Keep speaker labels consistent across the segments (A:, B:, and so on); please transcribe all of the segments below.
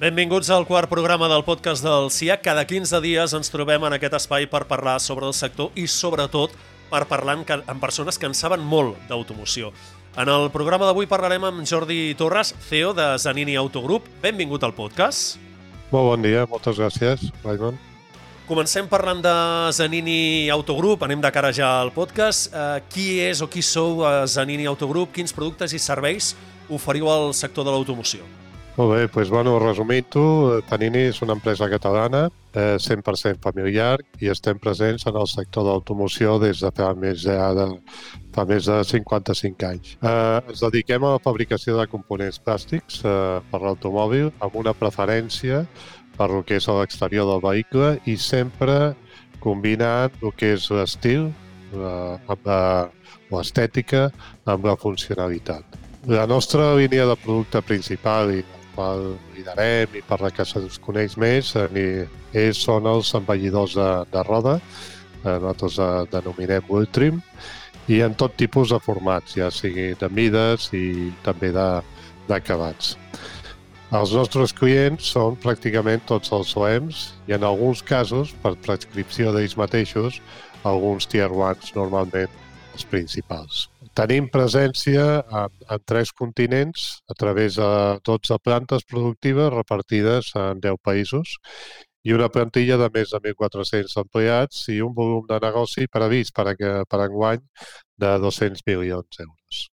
A: Benvinguts al quart programa del podcast del CIA. Cada 15 dies ens trobem en aquest espai per parlar sobre el sector i, sobretot, per parlar amb persones que en saben molt d'automoció. En el programa d'avui parlarem amb Jordi Torres, CEO de Zanini Autogroup. Benvingut al podcast.
B: Molt bon dia, moltes gràcies, Raimon.
A: Comencem parlant de Zanini Autogroup, anem de cara ja al podcast. Eh, qui és o qui sou a Zanini Autogroup? Quins productes i serveis oferiu al sector de l'automoció?
B: Molt bé, doncs, bueno, resumint-ho, Tanini és una empresa catalana, eh, 100% familiar, i estem presents en el sector d'automoció des de fa més de, de, fa més de 55 anys. Eh, ens dediquem a la fabricació de components plàstics eh, per l'automòbil amb una preferència per el que és l'exterior del vehicle i sempre combinant el que és l'estil eh, amb l'estètica amb la funcionalitat. La nostra línia de producte principal i qual liderem i per la que se'ns coneix més eh, és, són els envellidors de, de roda, eh, nosaltres eh, denominem Wheel Trim, i en tot tipus de formats, ja sigui de mides i també d'acabats. Els nostres clients són pràcticament tots els OEMs i en alguns casos, per prescripció d'ells mateixos, alguns tier 1 normalment els principals. Tenim presència en, en tres continents a través de 12 plantes productives repartides en 10 països i una plantilla de més de 1.400 empleats i un volum de negoci previst per, a, per enguany de 200 milions d'euros.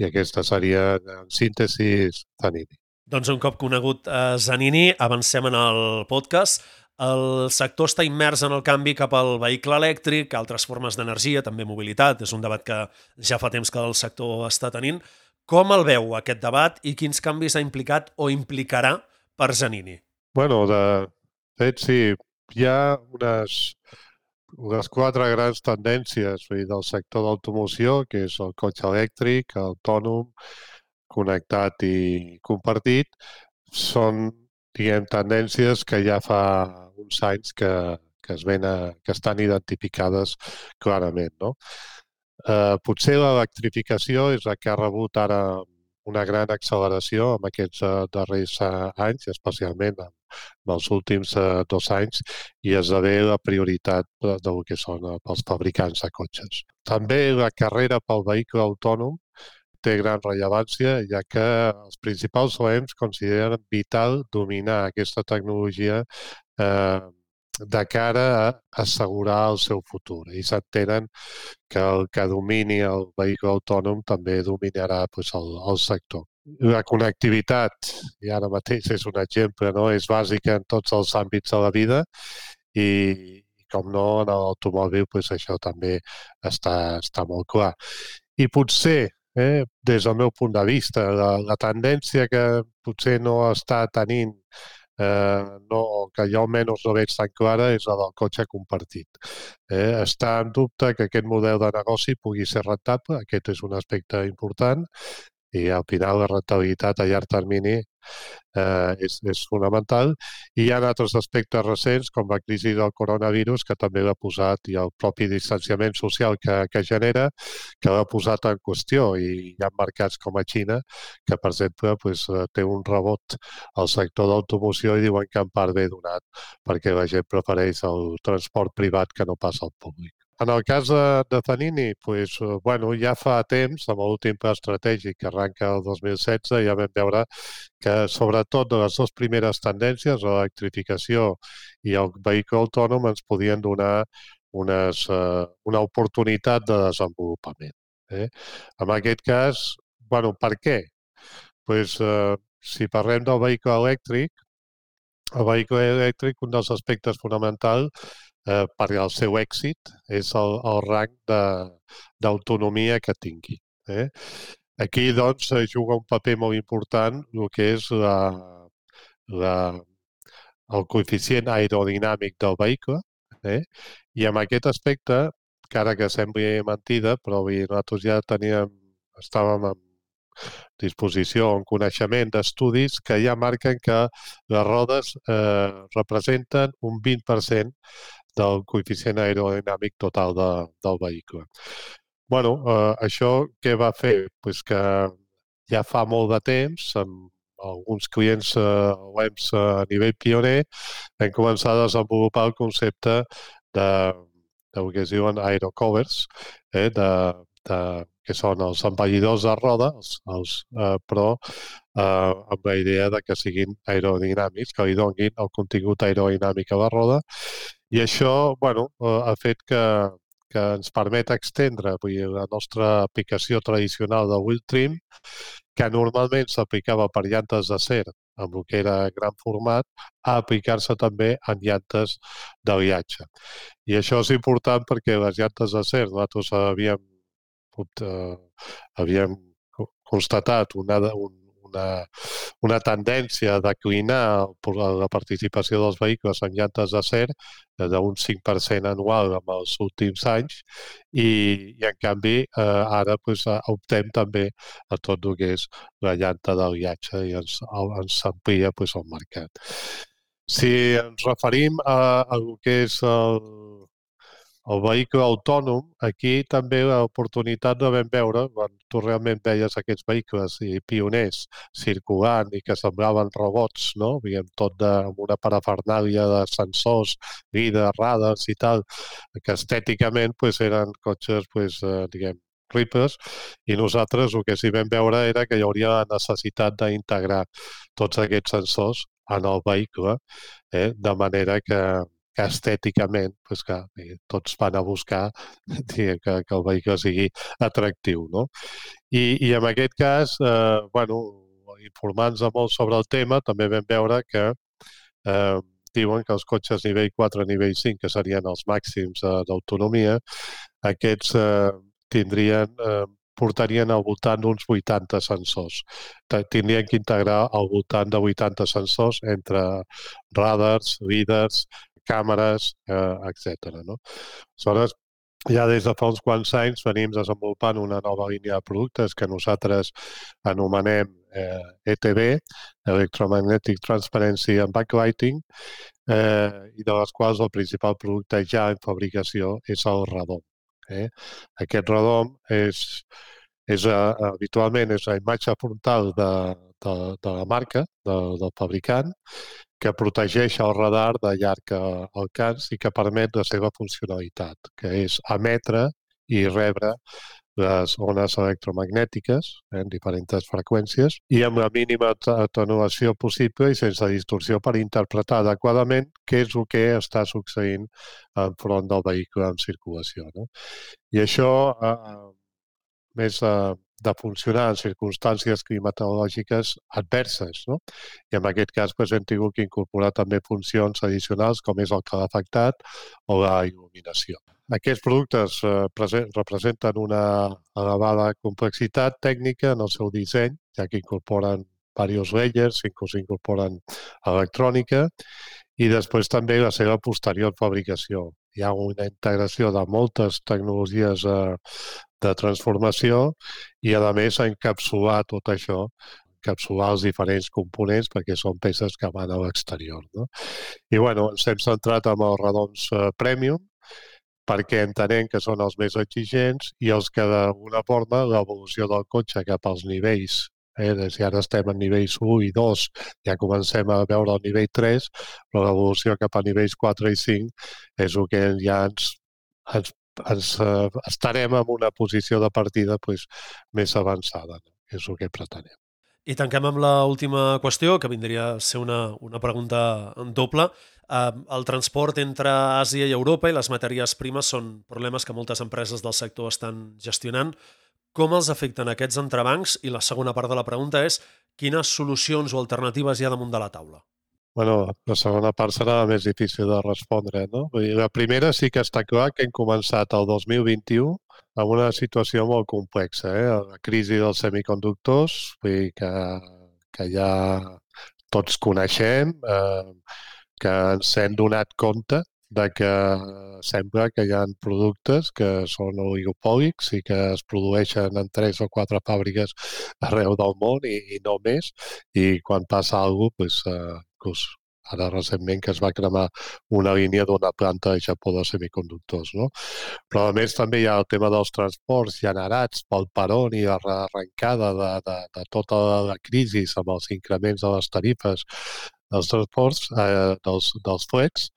B: I aquesta seria, en síntesi, Zanini.
A: Doncs un cop conegut eh, Zanini, avancem en el podcast. El sector està immers en el canvi cap al vehicle elèctric, altres formes d'energia, també mobilitat, és un debat que ja fa temps que el sector està tenint. Com el veu, aquest debat, i quins canvis ha implicat o implicarà per Zanini?
B: Bueno, de fet, sí, hi ha unes, unes quatre grans tendències dir, del sector d'automoció, que és el cotxe elèctric, autònom, connectat i compartit, són diguem, tendències que ja fa uns anys que, que, es ven a, que estan identificades clarament. No? Eh, potser l'electrificació és la que ha rebut ara una gran acceleració en aquests uh, darrers uh, anys, especialment en, els últims uh, dos anys, i esdevé la prioritat de, del que són uh, els fabricants de cotxes. També la carrera pel vehicle autònom té gran rellevància, ja que els principals OEMs consideren vital dominar aquesta tecnologia eh, de cara a assegurar el seu futur. I s'entenen que el que domini el vehicle autònom també dominarà pues, el, el sector. La connectivitat, i ara mateix és un exemple, no? és bàsica en tots els àmbits de la vida i, com no, en l'automòbil pues, això també està, està molt clar. I potser eh, des del meu punt de vista. La, la tendència que potser no està tenint eh, no, que jo almenys no veig tan clara és la del cotxe compartit. Eh, està en dubte que aquest model de negoci pugui ser rentable, aquest és un aspecte important, i al final la rentabilitat a llarg termini eh, és, és fonamental. I hi ha altres aspectes recents, com la crisi del coronavirus, que també l'ha posat, i el propi distanciament social que, que genera, que l'ha posat en qüestió. I hi ha mercats com a Xina, que, per exemple, pues, eh, té un rebot al sector d'automoció i diuen que en part ve donat perquè la gent prefereix el transport privat que no passa al públic. En el cas de, de Zanini, pues, eh, bueno, ja fa temps, amb l'últim pla estratègic que arranca el 2016, ja vam veure que sobretot les dues primeres tendències, l'electrificació i el vehicle autònom, ens podien donar unes, eh, una oportunitat de desenvolupament. Eh? En aquest cas, bueno, per què? Pues, eh, si parlem del vehicle elèctric, el vehicle elèctric, un dels aspectes fonamentals eh, per al seu èxit és el, el rang d'autonomia que tingui. Eh? Aquí, doncs, juga un paper molt important el que és la, la, el coeficient aerodinàmic del vehicle, eh? i amb aquest aspecte, que ara que sembli mentida, però nosaltres ja teníem, estàvem en disposició, en coneixement d'estudis que ja marquen que les rodes eh, representen un 20% del coeficient aerodinàmic total de, del vehicle. bueno, eh, això què va fer? Pues que ja fa molt de temps, amb, alguns clients eh, webs a nivell pioner, hem començat a desenvolupar el concepte de, del que es diuen aerocovers, eh, de, de, que són els envellidors de roda, els, els, eh, però eh, amb la idea de que siguin aerodinàmics, que li donguin el contingut aerodinàmic a la roda. I això bueno, eh, ha fet que, que ens permet extendre vull dir, la nostra aplicació tradicional de Wheel Trim, que normalment s'aplicava per llantes d'acer amb el que era gran format, a aplicar-se també en llantes de viatge. I això és important perquè les llantes d'acer nosaltres havíem eh, havíem constatat una, un, una, una tendència a declinar la participació dels vehicles en llantes d'acer d'un 5% anual en els últims anys i, i en canvi eh, ara pues, optem també a tot el que és la llanta del viatge i ens, ens amplia pues, el mercat. Si ens referim a, a el que és el, el vehicle autònom, aquí també l'oportunitat de vam veure, quan tu realment veies aquests vehicles i pioners circulant i que semblaven robots, no? Veiem tot de, amb una parafernàlia de sensors, vida, radars i tal, que estèticament pues, eren cotxes, pues, eh, diguem, ripes, i nosaltres el que sí vam veure era que hi hauria la necessitat d'integrar tots aquests sensors en el vehicle, eh? de manera que, que estèticament pues que eh, tots van a buscar que, que el vehicle sigui atractiu. No? I, I en aquest cas, eh, bueno, informant-nos molt sobre el tema, també vam veure que eh, diuen que els cotxes nivell 4 nivell 5, que serien els màxims eh, d'autonomia, aquests eh, tindrien eh, portarien al voltant d'uns 80 sensors. Tindrien que integrar al voltant de 80 sensors entre radars, líders, càmeres, eh, etc. No? Aleshores, ja des de fa uns quants anys venim desenvolupant una nova línia de productes que nosaltres anomenem eh, ETB, Electromagnetic Transparency and Backlighting, eh, i de les quals el principal producte ja en fabricació és el radom. Eh? Aquest radom és, és uh, habitualment és la imatge frontal de, de, de la marca, de, del fabricant, que protegeix el radar de llarg alcance i que permet la seva funcionalitat, que és emetre i rebre les ones electromagnètiques eh, en diferents freqüències i amb la mínima atenuació possible i sense distorsió per interpretar adequadament què és el que està succeint enfront del vehicle en circulació. No? I això, eh, més eh, de funcionar en circumstàncies climatològiques adverses. No? I en aquest cas doncs, hem tingut que incorporar també funcions addicionals com és el calefactat o la il·luminació. Aquests productes eh, representen una elevada complexitat tècnica en el seu disseny, ja que incorporen diversos layers, inclús incorporen electrònica, i després també la seva posterior fabricació. Hi ha una integració de moltes tecnologies eh, de transformació i, a més, encapsular tot això encapsular els diferents components perquè són peces que van a l'exterior. No? I bueno, ens hem centrat amb els redons eh, premium perquè entenem que són els més exigents i els que d'alguna forma l'evolució del cotxe cap als nivells eh, si ara estem a nivells 1 i 2, ja comencem a veure el nivell 3, però l'evolució cap a nivells 4 i 5 és el que ja ens, ens ens, eh, estarem en una posició de partida pues, més avançada. No? És el que pretenem.
A: I tanquem amb l'última qüestió, que vindria a ser una, una pregunta doble. El transport entre Àsia i Europa i les matèries primes són problemes que moltes empreses del sector estan gestionant. Com els afecten aquests entrebancs? I la segona part de la pregunta és quines solucions o alternatives hi ha damunt de la taula?
B: Bueno, la segona part serà la més difícil de respondre, no? Vull dir, la primera sí que està clar que hem començat el 2021 amb una situació molt complexa, eh? La crisi dels semiconductors, vull dir que, que ja tots coneixem, eh, que ens hem donat compte de que sembla que hi ha productes que són oligopòlics i que es produeixen en tres o quatre fàbriques arreu del món i, i no més, i quan passa alguna cosa, doncs, inclús ara recentment que es va cremar una línia d'una planta de Japó de semiconductors. No? Però a més també hi ha el tema dels transports generats pel peron i la arrencada de, de, de tota la crisi amb els increments de les tarifes dels transports, eh, dels, dels flets,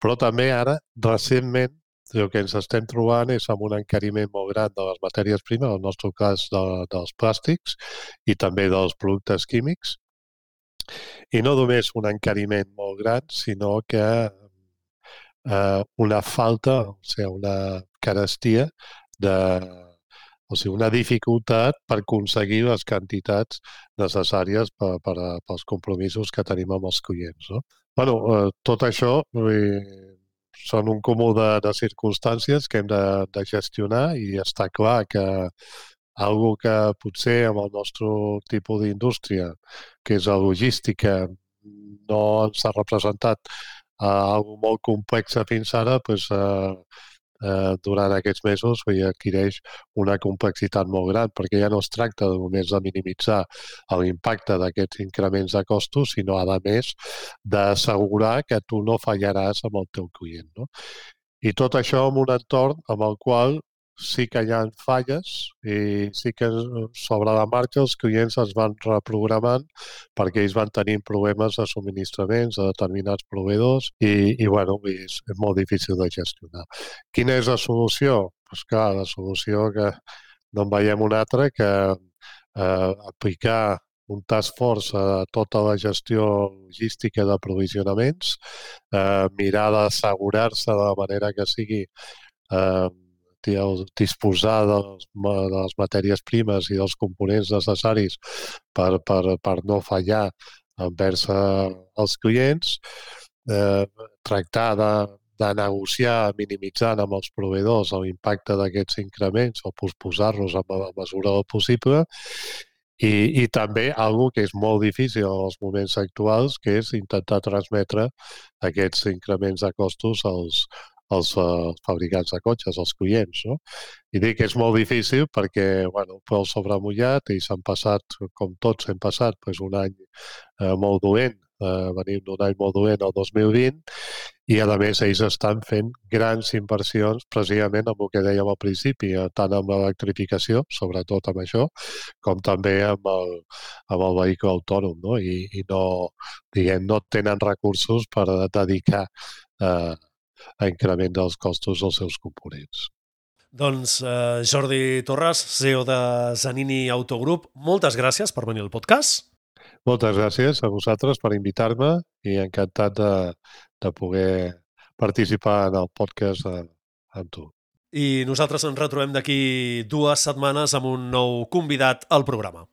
B: però també ara, recentment, el que ens estem trobant és amb un encariment molt gran de les matèries primes, en el nostre cas de, dels plàstics i també dels productes químics. I no només un encariment molt gran, sinó que eh, una falta, o sigui, una carestia de, o sigui, una dificultat per aconseguir les quantitats necessàries per, per, pels compromisos que tenim amb els clients. No? bueno, eh, tot això eh, són un comú de, de circumstàncies que hem de, de gestionar i està clar que algo que potser amb el nostre tipus d'indústria, que és la logística, no ens ha representat eh, algo molt complex fins ara, doncs, eh, eh, durant aquests mesos i adquireix una complexitat molt gran, perquè ja no es tracta només de minimitzar l'impacte d'aquests increments de costos, sinó, a més, d'assegurar que tu no fallaràs amb el teu client. No? I tot això en un entorn amb el qual sí que hi ha falles i sí que sobre la marxa els clients es van reprogramant perquè ells van tenir problemes de subministraments de determinats proveïdors i, i bueno, és, és molt difícil de gestionar. Quina és la solució? Pues clar, la solució que no en veiem una altra que eh, aplicar un task force a tota la gestió logística d'aprovisionaments, eh, mirar d'assegurar-se de la manera que sigui eh, disposar de les, de les matèries primes i dels components necessaris per, per, per no fallar envers eh, els clients, eh, tractar de, de negociar minimitzant amb els proveïdors l'impacte d'aquests increments o posposar-los a, a mesura del possible. I, i també algo que és molt difícil en els moments actuals, que és intentar transmetre aquests increments de costos als, els uh, fabricants de cotxes, els clients. No? I dic que és molt difícil perquè bueno, pel sobremullat i s'han passat, com tots hem passat, pues, un any eh, molt dolent, eh, venim d'un any molt dolent el 2020, i a més ells estan fent grans inversions precisament amb el que dèiem al principi, eh, tant amb l'electrificació, sobretot amb això, com també amb el, amb el vehicle autònom, no? I, i no, diguem, no tenen recursos per dedicar eh, a increment dels costos dels seus components.
A: Doncs eh, Jordi Torres, CEO de Zanini Autogroup, moltes gràcies per venir al podcast.
B: Moltes gràcies a vosaltres per invitar-me i encantat de, de poder participar en el podcast amb tu.
A: I nosaltres ens retrobem d'aquí dues setmanes amb un nou convidat al programa.